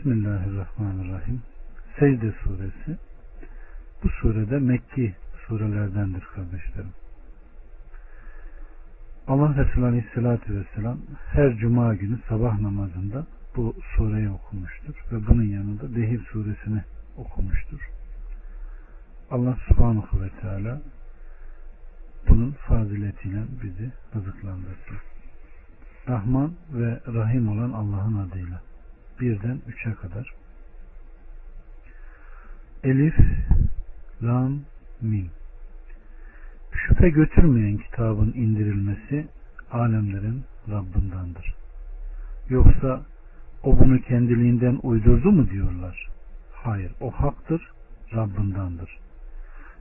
Bismillahirrahmanirrahim. Secde suresi. Bu surede Mekki surelerdendir kardeşlerim. Allah Resulü Aleyhisselatü Vesselam her cuma günü sabah namazında bu sureyi okumuştur ve bunun yanında Dehir suresini okumuştur. Allah subhanahu ve teala bunun faziletiyle bizi rızıklandırsın. Rahman ve Rahim olan Allah'ın adıyla birden üçe kadar Elif Lam Mim Şüphe götürmeyen kitabın indirilmesi alemlerin Rabbindandır. Yoksa o bunu kendiliğinden uydurdu mu diyorlar. Hayır o haktır, Rabbindandır.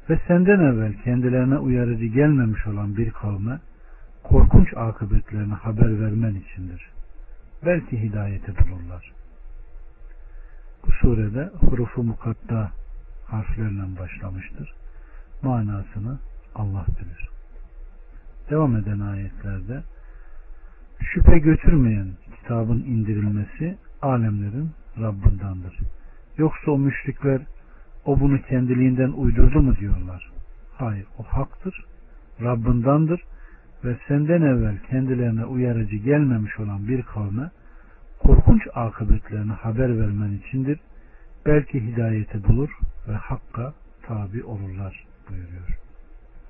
Ve senden evvel kendilerine uyarıcı gelmemiş olan bir kavme korkunç akıbetlerini haber vermen içindir. Belki hidayeti bulurlar. Bu surede hurufu mukatta harflerle başlamıştır. Manasını Allah bilir. Devam eden ayetlerde şüphe götürmeyen kitabın indirilmesi alemlerin Rabbindandır. Yoksa o müşrikler o bunu kendiliğinden uydurdu mu diyorlar. Hayır o haktır, Rabbindandır ve senden evvel kendilerine uyarıcı gelmemiş olan bir kavme korkunç akıbetlerini haber vermen içindir. Belki hidayeti bulur ve hakka tabi olurlar buyuruyor.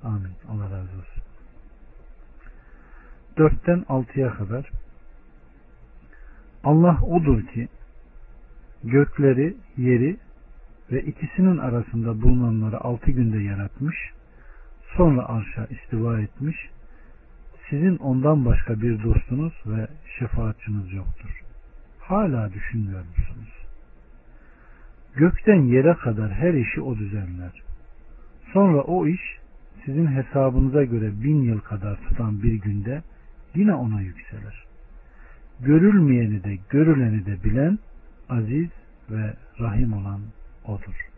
Amin. Allah razı olsun. Dörtten altıya kadar Allah odur ki gökleri, yeri ve ikisinin arasında bulunanları altı günde yaratmış, sonra arşa istiva etmiş, sizin ondan başka bir dostunuz ve şefaatçiniz yoktur. Hala düşünmüyor musunuz? Gökten yere kadar her işi o düzenler. Sonra o iş sizin hesabınıza göre bin yıl kadar tutan bir günde yine ona yükselir. Görülmeyeni de görüleni de bilen aziz ve rahim olan odur.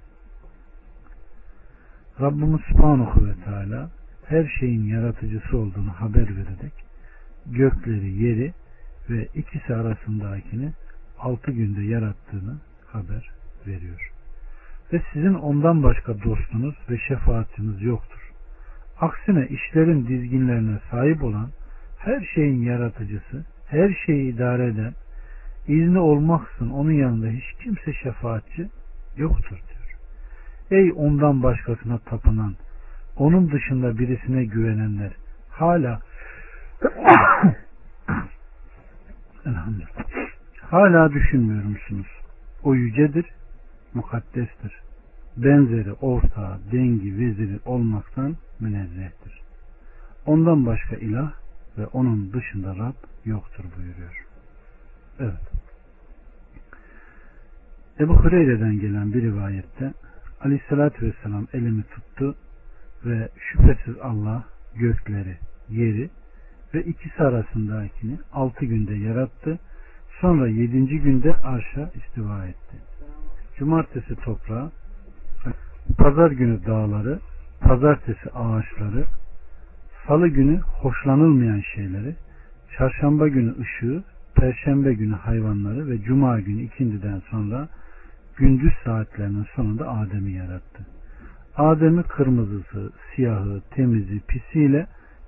Rabbimiz Subhanahu ve Teala her şeyin yaratıcısı olduğunu haber vererek gökleri, yeri ve ikisi arasındakini altı günde yarattığını haber veriyor. Ve sizin ondan başka dostunuz ve şefaatiniz yoktur. Aksine işlerin dizginlerine sahip olan her şeyin yaratıcısı, her şeyi idare eden, izni olmaksın onun yanında hiç kimse şefaatçi yoktur diyor. Ey ondan başkasına tapınan, onun dışında birisine güvenenler hala hala düşünmüyor musunuz? O yücedir, mukaddestir. Benzeri, ortağı, dengi, veziri olmaktan münezzehtir. Ondan başka ilah ve onun dışında Rab yoktur buyuruyor. Evet. Ebu Hureyre'den gelen bir rivayette Aleyhisselatü Vesselam elimi tuttu ve şüphesiz Allah gökleri, yeri ve ikisi arasındakini altı günde yarattı. Sonra yedinci günde arşa istiva etti. Cumartesi toprağı, pazar günü dağları, pazartesi ağaçları, salı günü hoşlanılmayan şeyleri, çarşamba günü ışığı, perşembe günü hayvanları ve cuma günü ikindiden sonra gündüz saatlerinin sonunda Adem'i yarattı. Adem'i kırmızısı, siyahı, temizi, pisiyle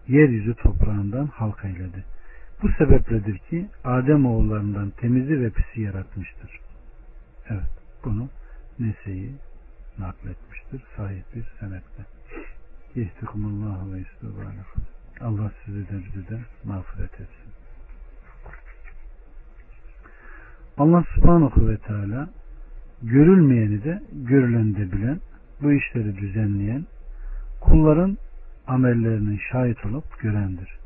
yeryüzü toprağından halka eyledi. Bu sebepledir ki Adem oğullarından temizi ve pisi yaratmıştır. Evet, bunu Nese'yi nakletmiştir. Sahih bir senette. Yehtikumullahu ve istibanakum. Allah sizi de bizi de mağfiret etsin. Allah subhanahu ve teala görülmeyeni de görüleni de bilen bu işleri düzenleyen, kulların amellerinin şahit olup görendir.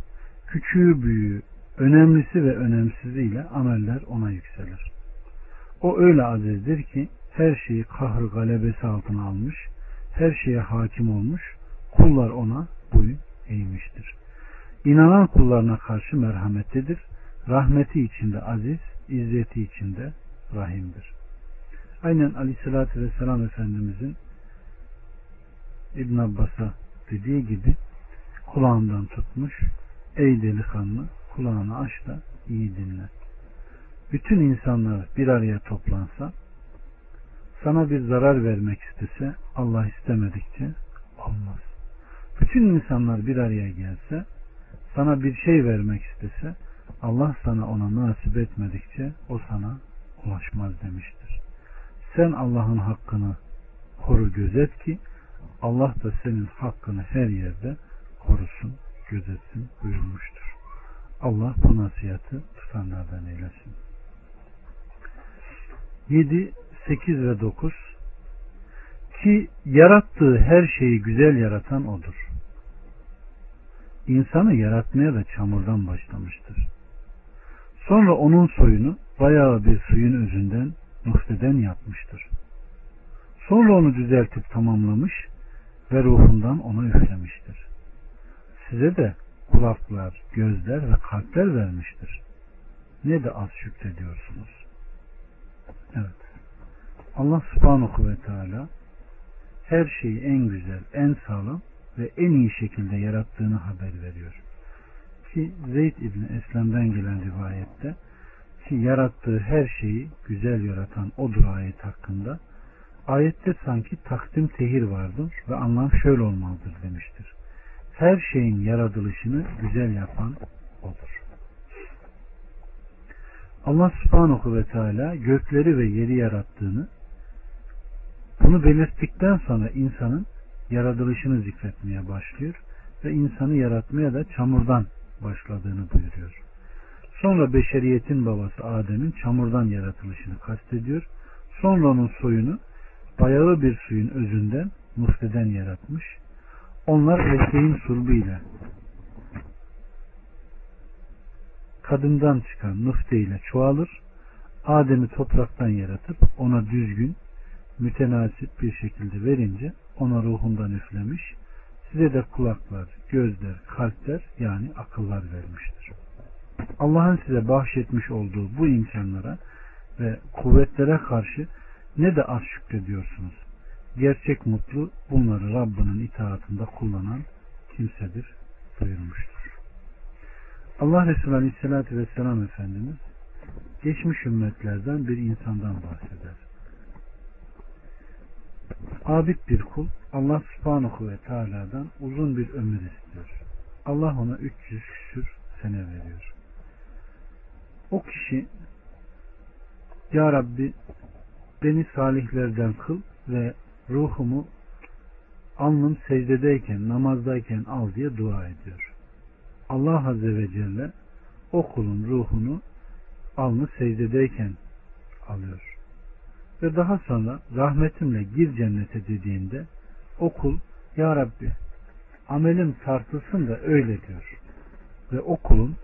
Küçüğü büyüğü, önemlisi ve önemsiziyle ameller ona yükselir. O öyle azizdir ki her şeyi kahr galebesi altına almış, her şeye hakim olmuş, kullar ona boyun eğmiştir. İnanan kullarına karşı merhametlidir, rahmeti içinde aziz, izzeti içinde rahimdir. Aynen Aleyhisselatü Vesselam Efendimizin İbn Abbas'a dediği gibi kulağından tutmuş ey delikanlı kulağını aç da iyi dinle. bütün insanlar bir araya toplansa sana bir zarar vermek istese Allah istemedikçe olmaz. Bütün insanlar bir araya gelse sana bir şey vermek istese Allah sana ona nasip etmedikçe o sana ulaşmaz demiştir. Sen Allah'ın hakkını koru gözet ki Allah da senin hakkını her yerde korusun, gözetsin buyurmuştur. Allah bu nasihatı tutanlardan eylesin. 7, 8 ve 9 Ki yarattığı her şeyi güzel yaratan odur. İnsanı yaratmaya da çamurdan başlamıştır. Sonra onun soyunu bayağı bir suyun özünden nutfeden yapmıştır. Sonra onu düzeltip tamamlamış ve ruhundan ona üflemiştir. Size de kulaklar, gözler ve kalpler vermiştir. Ne de az şükrediyorsunuz. Evet. Allah subhanahu ve teala her şeyi en güzel, en sağlam ve en iyi şekilde yarattığını haber veriyor. Ki Zeyd İbni Eslem'den gelen rivayette ki yarattığı her şeyi güzel yaratan odur ayet hakkında ayette sanki takdim tehir vardır ve anlam şöyle olmalıdır demiştir. Her şeyin yaratılışını güzel yapan odur. Allah subhanahu ve teala gökleri ve yeri yarattığını bunu belirttikten sonra insanın yaratılışını zikretmeye başlıyor ve insanı yaratmaya da çamurdan başladığını buyuruyor. Sonra beşeriyetin babası Adem'in çamurdan yaratılışını kastediyor. Sonra onun soyunu bayağı bir suyun özünden mufteden yaratmış. Onlar erkeğin sulbuyla kadından çıkan nufte ile çoğalır. Adem'i topraktan yaratıp ona düzgün, mütenasip bir şekilde verince ona ruhundan üflemiş. Size de kulaklar, gözler, kalpler yani akıllar vermiştir. Allah'ın size bahşetmiş olduğu bu imkanlara ve kuvvetlere karşı ne de az şükrediyorsunuz. Gerçek mutlu bunları Rabbinin itaatında kullanan kimsedir buyurmuştur. Allah Resulü Aleyhisselatü Vesselam Efendimiz geçmiş ümmetlerden bir insandan bahseder. Abid bir kul Allah subhanahu ve teala'dan uzun bir ömür istiyor. Allah ona 300 küsür sene veriyor. O kişi Ya Rabbi beni salihlerden kıl ve ruhumu alnım secdedeyken, namazdayken al diye dua ediyor. Allah Azze ve Celle o kulun ruhunu alnı secdedeyken alıyor. Ve daha sonra rahmetimle gir cennete dediğinde o kul Ya Rabbi amelim tartılsın da öyle diyor. Ve o kulun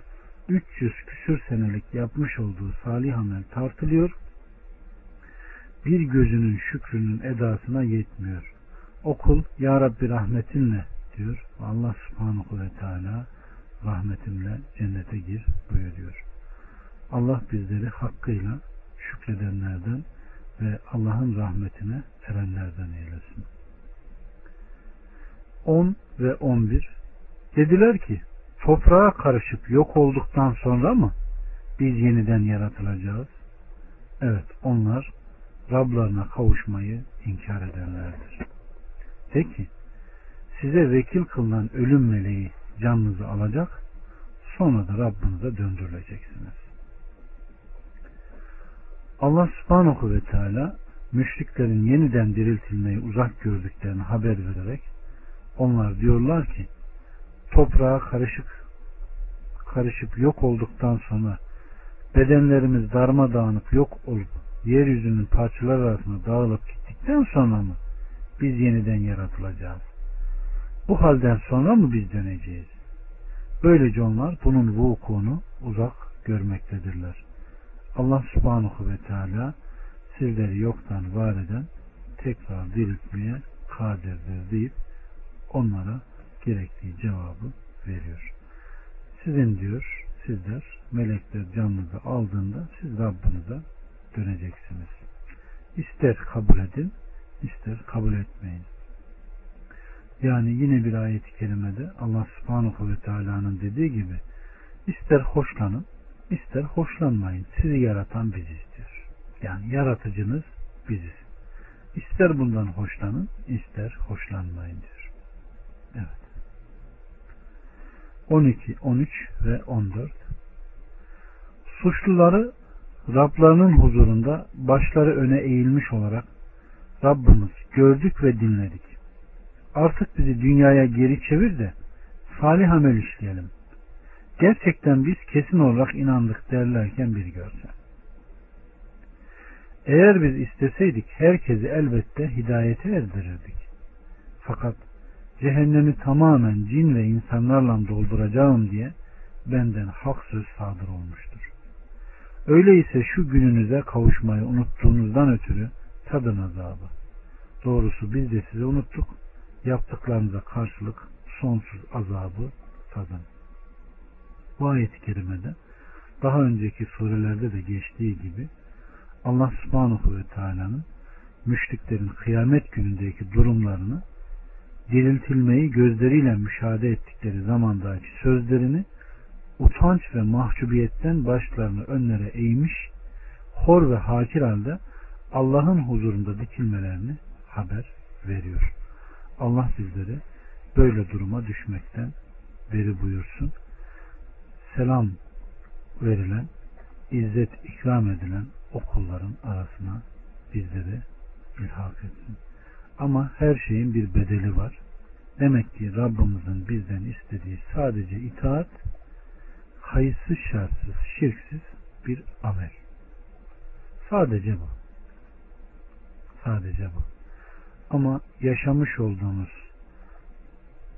300 küsür senelik yapmış olduğu salih amel tartılıyor. Bir gözünün şükrünün edasına yetmiyor. O kul Ya Rabbi rahmetinle diyor. Allah subhanahu ve teala rahmetimle cennete gir buyuruyor. Allah bizleri hakkıyla şükredenlerden ve Allah'ın rahmetine erenlerden eylesin. 10 ve 11 Dediler ki toprağa karışıp yok olduktan sonra mı biz yeniden yaratılacağız? Evet onlar Rablarına kavuşmayı inkar edenlerdir. Peki size vekil kılınan ölüm meleği canınızı alacak sonra da Rabbinize döndürüleceksiniz. Allah subhanahu ve teala müşriklerin yeniden diriltilmeyi uzak gördüklerini haber vererek onlar diyorlar ki toprağa karışık karışıp yok olduktan sonra bedenlerimiz darmadağınık yok olup yeryüzünün parçalar arasında dağılıp gittikten sonra mı biz yeniden yaratılacağız? Bu halden sonra mı biz döneceğiz? Böylece onlar bunun vukuunu uzak görmektedirler. Allah subhanahu ve teala sizleri yoktan var eden tekrar diriltmeye kadirdir deyip onlara gerektiği cevabı veriyor. Sizin diyor sizler melekler canınızı aldığında siz Rabbinize döneceksiniz. İster kabul edin, ister kabul etmeyin. Yani yine bir ayet-i kerimede Allah subhanahu ve teala'nın dediği gibi ister hoşlanın, ister hoşlanmayın. Sizi yaratan biziz diyor. Yani yaratıcınız biziz. İster bundan hoşlanın, ister hoşlanmayın diyor. Evet. 12, 13 ve 14 Suçluları Rablarının huzurunda başları öne eğilmiş olarak Rabbimiz gördük ve dinledik. Artık bizi dünyaya geri çevir de salih amel işleyelim. Gerçekten biz kesin olarak inandık derlerken bir görsen. Eğer biz isteseydik herkesi elbette hidayete erdirirdik. Fakat cehennemi tamamen cin ve insanlarla dolduracağım diye benden hak söz sadır olmuştur. Öyleyse şu gününüze kavuşmayı unuttuğunuzdan ötürü tadın azabı. Doğrusu biz de size unuttuk. Yaptıklarınıza karşılık sonsuz azabı tadın. Bu ayet-i kerimede daha önceki surelerde de geçtiği gibi Allah subhanahu ve teala'nın müşriklerin kıyamet günündeki durumlarını diriltilmeyi gözleriyle müşahede ettikleri zamandaki sözlerini utanç ve mahcubiyetten başlarını önlere eğmiş, hor ve hakir halde Allah'ın huzurunda dikilmelerini haber veriyor. Allah bizleri böyle duruma düşmekten beri buyursun. Selam verilen, izzet ikram edilen okulların arasına bizleri ilhak etsin. Ama her şeyin bir bedeli var. Demek ki Rabbimizin bizden istediği sadece itaat, kayıtsız şartsız, şirksiz bir amel. Sadece bu. Sadece bu. Ama yaşamış olduğumuz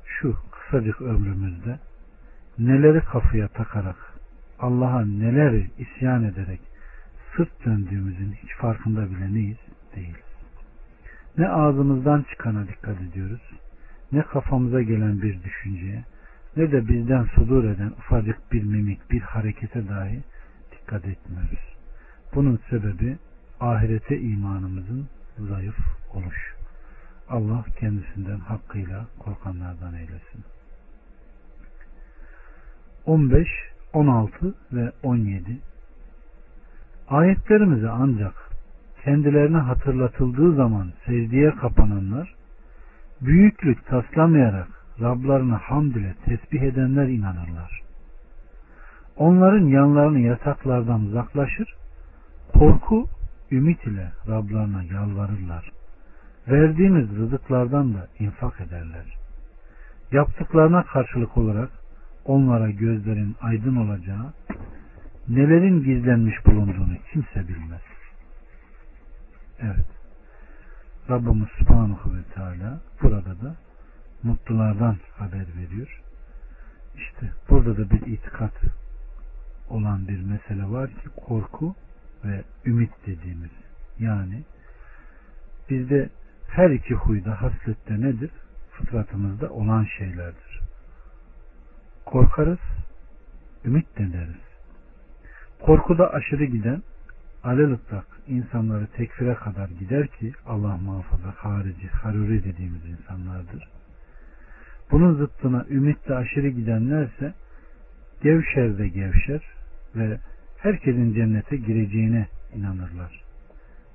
şu kısacık ömrümüzde neleri kafaya takarak Allah'a neleri isyan ederek sırt döndüğümüzün hiç farkında bile neyiz? Değiliz. Ne ağzımızdan çıkana dikkat ediyoruz, ne kafamıza gelen bir düşünceye, ne de bizden sudur eden ufacık bir mimik, bir harekete dahi dikkat etmiyoruz. Bunun sebebi ahirete imanımızın zayıf oluş. Allah kendisinden hakkıyla korkanlardan eylesin. 15, 16 ve 17 Ayetlerimizi ancak kendilerine hatırlatıldığı zaman secdeye kapananlar, büyüklük taslamayarak Rablarını hamd ile tesbih edenler inanırlar. Onların yanlarını yataklardan uzaklaşır, korku, ümit ile Rablarına yalvarırlar. Verdiğimiz rızıklardan da infak ederler. Yaptıklarına karşılık olarak onlara gözlerin aydın olacağı, nelerin gizlenmiş bulunduğunu kimse bilmez. Evet. Rabbimiz Subhanahu ve Teala burada da mutlulardan haber veriyor. İşte burada da bir itikat olan bir mesele var ki korku ve ümit dediğimiz. Yani bizde her iki huyda haslette nedir? Fıtratımızda olan şeylerdir. Korkarız, ümit de deriz. Korkuda aşırı giden alelıtlak insanları tekfire kadar gider ki Allah muhafaza harici, haruri dediğimiz insanlardır. Bunun zıttına ümitle aşırı gidenlerse gevşer de gevşer ve herkesin cennete gireceğine inanırlar.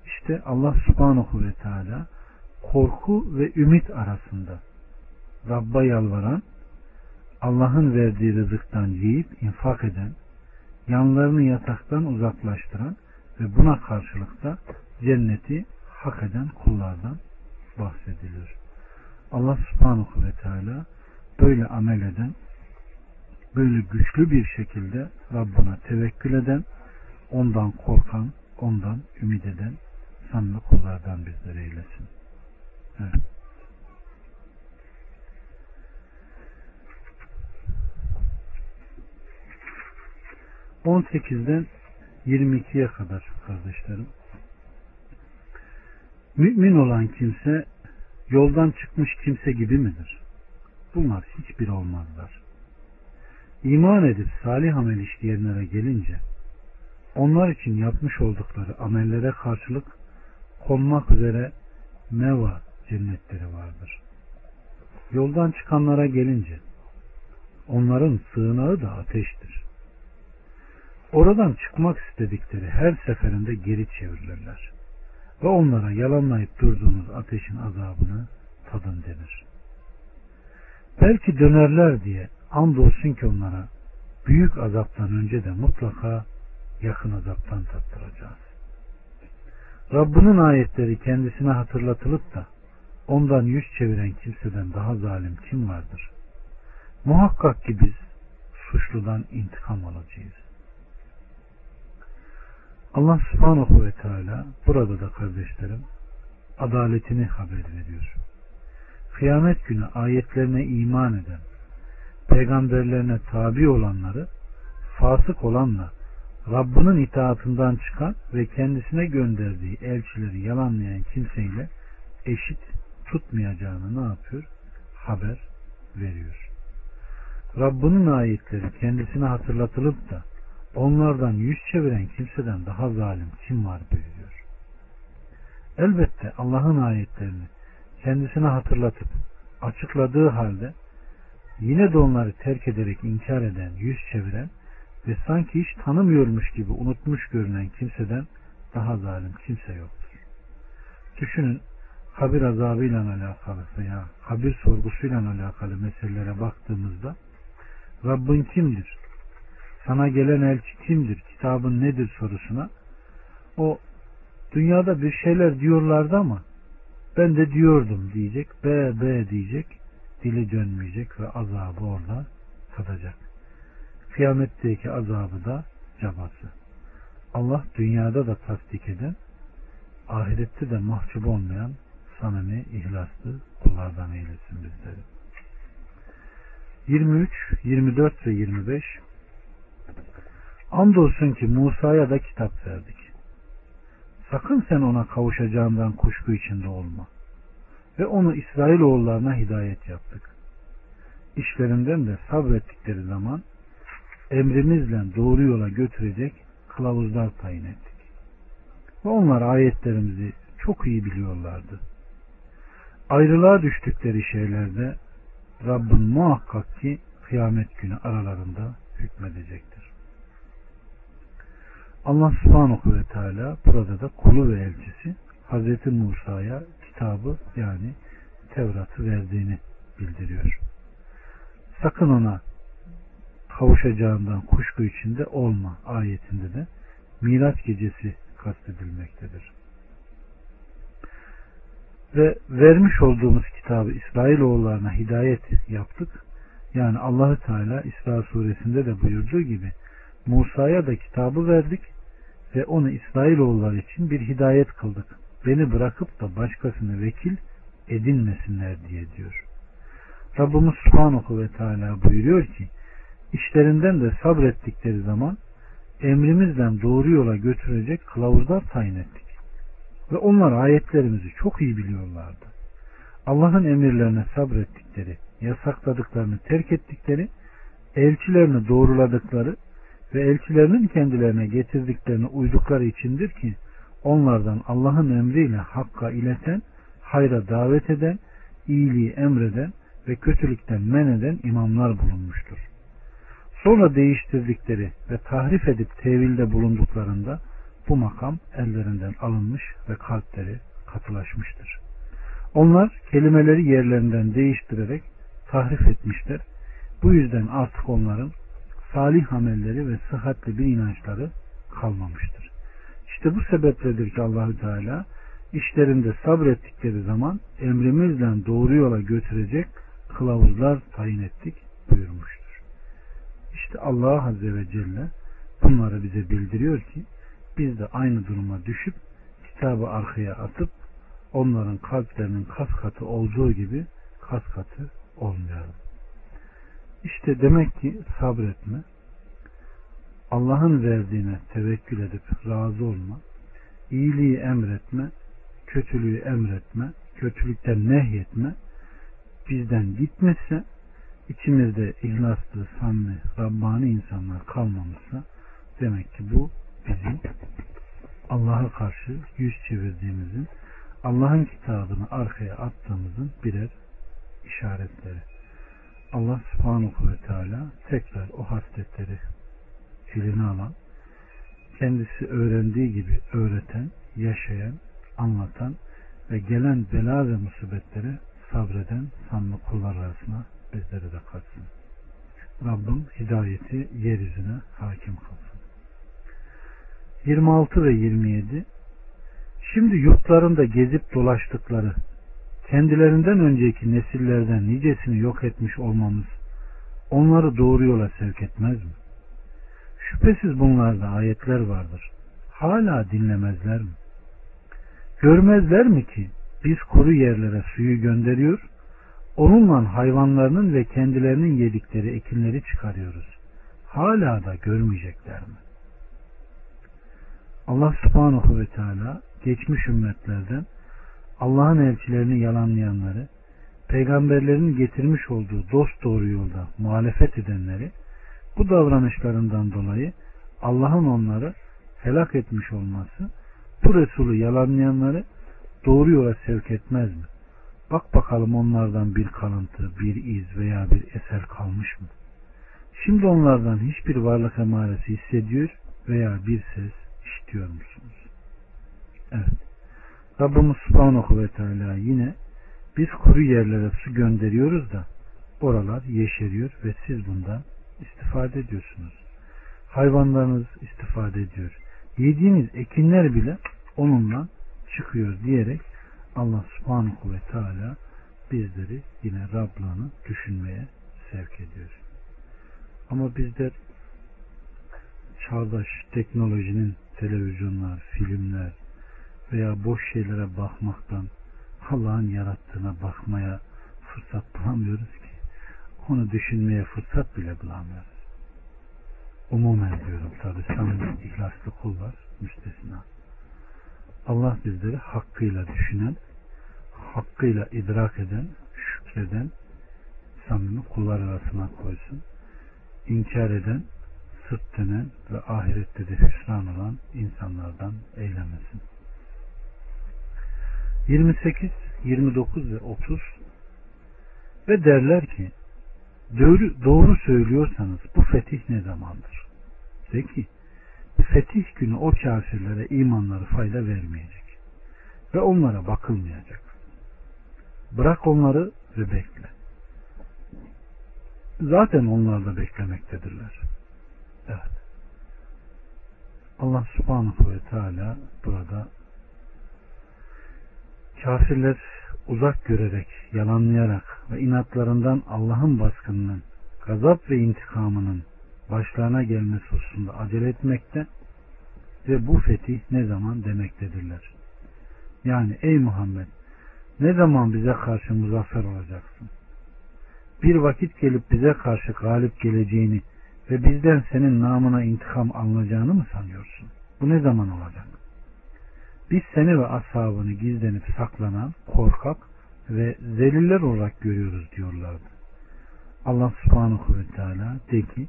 İşte Allah subhanahu ve teala korku ve ümit arasında Rabb'a yalvaran, Allah'ın verdiği rızıktan yiyip infak eden, yanlarını yataktan uzaklaştıran ve buna karşılık da cenneti hak eden kullardan bahsedilir. Allah subhanahu ve teala böyle amel eden, böyle güçlü bir şekilde Rabbına tevekkül eden, ondan korkan, ondan ümit eden sanlı kullardan bizleri eylesin. Evet. On sekizden 22'ye kadar kardeşlerim. Mümin olan kimse yoldan çıkmış kimse gibi midir? Bunlar hiçbir olmazlar. İman edip salih amel işleyenlere gelince onlar için yapmış oldukları amellere karşılık konmak üzere meva cennetleri vardır. Yoldan çıkanlara gelince onların sığınağı da ateştir. oradan çıkmak istedikleri her seferinde geri çevirirler. Ve onlara yalanlayıp durduğunuz ateşin azabını tadın denir. Belki dönerler diye andolsun ki onlara büyük azaptan önce de mutlaka yakın azaptan tattıracağız. Rabbinin ayetleri kendisine hatırlatılıp da ondan yüz çeviren kimseden daha zalim kim vardır? Muhakkak ki biz suçludan intikam alacağız. Allah subhanahu ve teala burada da kardeşlerim adaletini haber veriyor. Kıyamet günü ayetlerine iman eden, peygamberlerine tabi olanları fasık olanla Rabbinin itaatından çıkan ve kendisine gönderdiği elçileri yalanlayan kimseyle eşit tutmayacağını ne yapıyor? Haber veriyor. Rabbinin ayetleri kendisine hatırlatılıp da onlardan yüz çeviren kimseden daha zalim kim var buyuruyor. Elbette Allah'ın ayetlerini kendisine hatırlatıp açıkladığı halde yine de onları terk ederek inkar eden, yüz çeviren ve sanki hiç tanımıyormuş gibi unutmuş görünen kimseden daha zalim kimse yoktur. Düşünün kabir azabıyla alakalı veya kabir sorgusuyla alakalı meselelere baktığımızda Rabbin kimdir? Sana gelen elçi kimdir? Kitabın nedir sorusuna o dünyada bir şeyler diyorlardı ama ben de diyordum diyecek. B, B diyecek. Dili dönmeyecek ve azabı orada tadacak. Kıyametteki azabı da cabası. Allah dünyada da tasdik eden, ahirette de mahcup olmayan samimi, ihlaslı kullardan eylesin bizleri. 23, 24 ve 25 Andolsun ki Musa'ya da kitap verdik. Sakın sen ona kavuşacağından kuşku içinde olma. Ve onu İsrailoğullarına hidayet yaptık. İşlerinden de sabrettikleri zaman emrimizle doğru yola götürecek kılavuzlar tayin ettik. Ve onlar ayetlerimizi çok iyi biliyorlardı. Ayrılığa düştükleri şeylerde Rabbin muhakkak ki kıyamet günü aralarında hükmedecektir. Allah subhanahu ve teala burada da kulu ve elçisi Hazreti Musa'ya kitabı yani Tevrat'ı verdiğini bildiriyor. Sakın ona kavuşacağından kuşku içinde olma ayetinde de Miraç gecesi kastedilmektedir. Ve vermiş olduğumuz kitabı İsrailoğullarına hidayet yaptık. Yani Allahü Teala İsra suresinde de buyurduğu gibi Musa'ya da kitabı verdik ve onu İsrailoğulları için bir hidayet kıldık. Beni bırakıp da başkasını vekil edinmesinler diye diyor. Rabbimiz Subhanahu ve Teala buyuruyor ki işlerinden de sabrettikleri zaman emrimizden doğru yola götürecek kılavuzlar tayin ettik. Ve onlar ayetlerimizi çok iyi biliyorlardı. Allah'ın emirlerine sabrettikleri, yasakladıklarını terk ettikleri, elçilerini doğruladıkları ve elçilerinin kendilerine getirdiklerini uydukları içindir ki onlardan Allah'ın emriyle hakka ileten, hayra davet eden, iyiliği emreden ve kötülükten men eden imamlar bulunmuştur. Sonra değiştirdikleri ve tahrif edip tevilde bulunduklarında bu makam ellerinden alınmış ve kalpleri katılaşmıştır. Onlar kelimeleri yerlerinden değiştirerek tahrif etmişler. Bu yüzden artık onların salih amelleri ve sıhhatli bir inançları kalmamıştır. İşte bu sebepledir ki Allahü Teala işlerinde sabrettikleri zaman emrimizle doğru yola götürecek kılavuzlar tayin ettik buyurmuştur. İşte Allah Azze ve Celle bunları bize bildiriyor ki biz de aynı duruma düşüp kitabı arkaya atıp onların kalplerinin kas katı olduğu gibi kas katı olmayalım. İşte demek ki sabretme, Allah'ın verdiğine tevekkül edip razı olma, iyiliği emretme, kötülüğü emretme, kötülükten nehyetme, bizden gitmezse, içimizde ihlaslı, samimi, Rabbani insanlar kalmamışsa, demek ki bu bizim Allah'a karşı yüz çevirdiğimizin, Allah'ın kitabını arkaya attığımızın birer işaretleri. Allah subhanahu ve teala tekrar o hasletleri eline alan kendisi öğrendiği gibi öğreten, yaşayan, anlatan ve gelen bela ve musibetlere sabreden sanlı kullar arasına bizleri de katsın. Rabbim hidayeti yeryüzüne hakim kılsın. 26 ve 27 Şimdi yurtlarında gezip dolaştıkları, kendilerinden önceki nesillerden nicesini yok etmiş olmamız, onları doğru yola sevk etmez mi? Şüphesiz bunlarda ayetler vardır. Hala dinlemezler mi? Görmezler mi ki biz kuru yerlere suyu gönderiyor, onunla hayvanlarının ve kendilerinin yedikleri ekinleri çıkarıyoruz. Hala da görmeyecekler mi? Allah subhanahu ve teala geçmiş ümmetlerden Allah'ın elçilerini yalanlayanları, peygamberlerin getirmiş olduğu dost doğru yolda muhalefet edenleri, bu davranışlarından dolayı Allah'ın onları helak etmiş olması, bu Resulü yalanlayanları doğru yola sevk etmez mi? Bak bakalım onlardan bir kalıntı, bir iz veya bir eser kalmış mı? Şimdi onlardan hiçbir varlık emaresi hissediyor veya bir ses işitiyor musunuz? Evet. Rabbimiz Subhanahu ve Teala yine biz kuru yerlere su gönderiyoruz da oralar yeşeriyor ve siz bundan istifade ediyorsunuz. Hayvanlarınız istifade ediyor. Yediğiniz ekinler bile onunla çıkıyor diyerek Allah subhanahu ve teala bizleri yine Rab'larını düşünmeye sevk ediyor. Ama bizler çağdaş teknolojinin televizyonlar, filmler veya boş şeylere bakmaktan Allah'ın yarattığına bakmaya fırsat bulamıyoruz ki. Onu düşünmeye fırsat bile bulamıyoruz. Umumen diyorum tabi samimi ihlaslı kullar müstesna. Allah bizleri hakkıyla düşünen, hakkıyla idrak eden, şükreden, samimi kullar arasına koysun. İnkar eden, sırt dönen ve ahirette de hüsran olan insanlardan eylemesin. 28, 29 ve 30 ve derler ki doğru, doğru söylüyorsanız bu fetih ne zamandır? De ki fetih günü o kafirlere imanları fayda vermeyecek ve onlara bakılmayacak. Bırak onları ve bekle. Zaten onlar da beklemektedirler. Evet. Allah subhanahu ve teala burada kafirler uzak görerek, yalanlayarak ve inatlarından Allah'ın baskınının, gazap ve intikamının başlarına gelmesi hususunda acele etmekte ve bu fetih ne zaman demektedirler. Yani ey Muhammed ne zaman bize karşı muzaffer olacaksın? Bir vakit gelip bize karşı galip geleceğini ve bizden senin namına intikam alınacağını mı sanıyorsun? Bu ne zaman olacak? Biz seni ve ashabını gizlenip saklanan, korkak ve zeliller olarak görüyoruz diyorlardı. Allah subhanahu ve teala de ki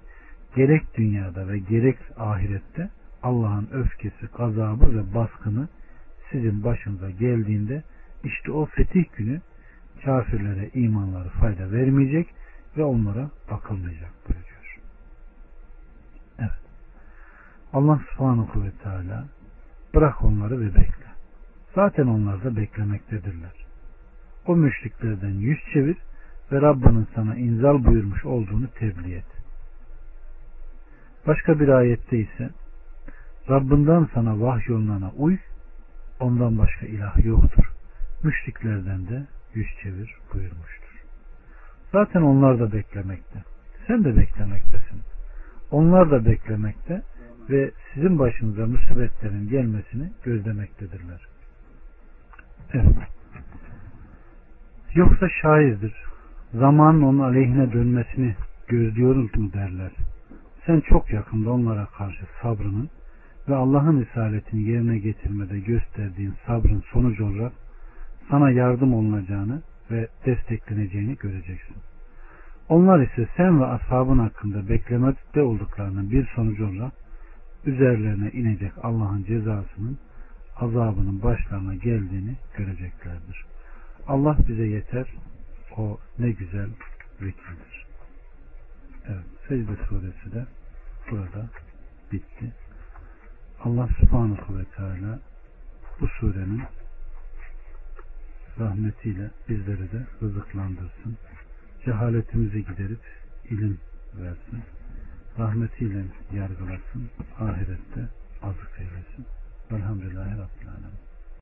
gerek dünyada ve gerek ahirette Allah'ın öfkesi, gazabı ve baskını sizin başınıza geldiğinde işte o fetih günü kafirlere imanları fayda vermeyecek ve onlara bakılmayacak buyuruyor. Evet. Allah subhanahu ve teala bırak onları ve bekle. Zaten onlar da beklemektedirler. O müşriklerden yüz çevir ve Rabbinin sana inzal buyurmuş olduğunu tebliğ et. Başka bir ayette ise Rabbinden sana vahyolunana uy, ondan başka ilah yoktur. Müşriklerden de yüz çevir buyurmuştur. Zaten onlar da beklemekte. Sen de beklemektesin. Onlar da beklemekte ve sizin başınıza musibetlerin gelmesini gözlemektedirler. Evet. Yoksa şairdir. Zamanın onun aleyhine dönmesini gözlüyoruz mu derler. Sen çok yakında onlara karşı sabrının ve Allah'ın risaletini yerine getirmede gösterdiğin sabrın sonucu olarak sana yardım olunacağını ve destekleneceğini göreceksin. Onlar ise sen ve ashabın hakkında beklemekte olduklarının bir sonucu olarak üzerlerine inecek Allah'ın cezasının azabının başlarına geldiğini göreceklerdir. Allah bize yeter. O ne güzel vekildir. Evet. Secde suresi de burada bitti. Allah subhanahu ve teala bu surenin rahmetiyle bizleri de rızıklandırsın. Cehaletimizi giderip ilim versin rahmetiyle yargılasın, ahirette azık eylesin. Velhamdülillahi Rabbil Alemin.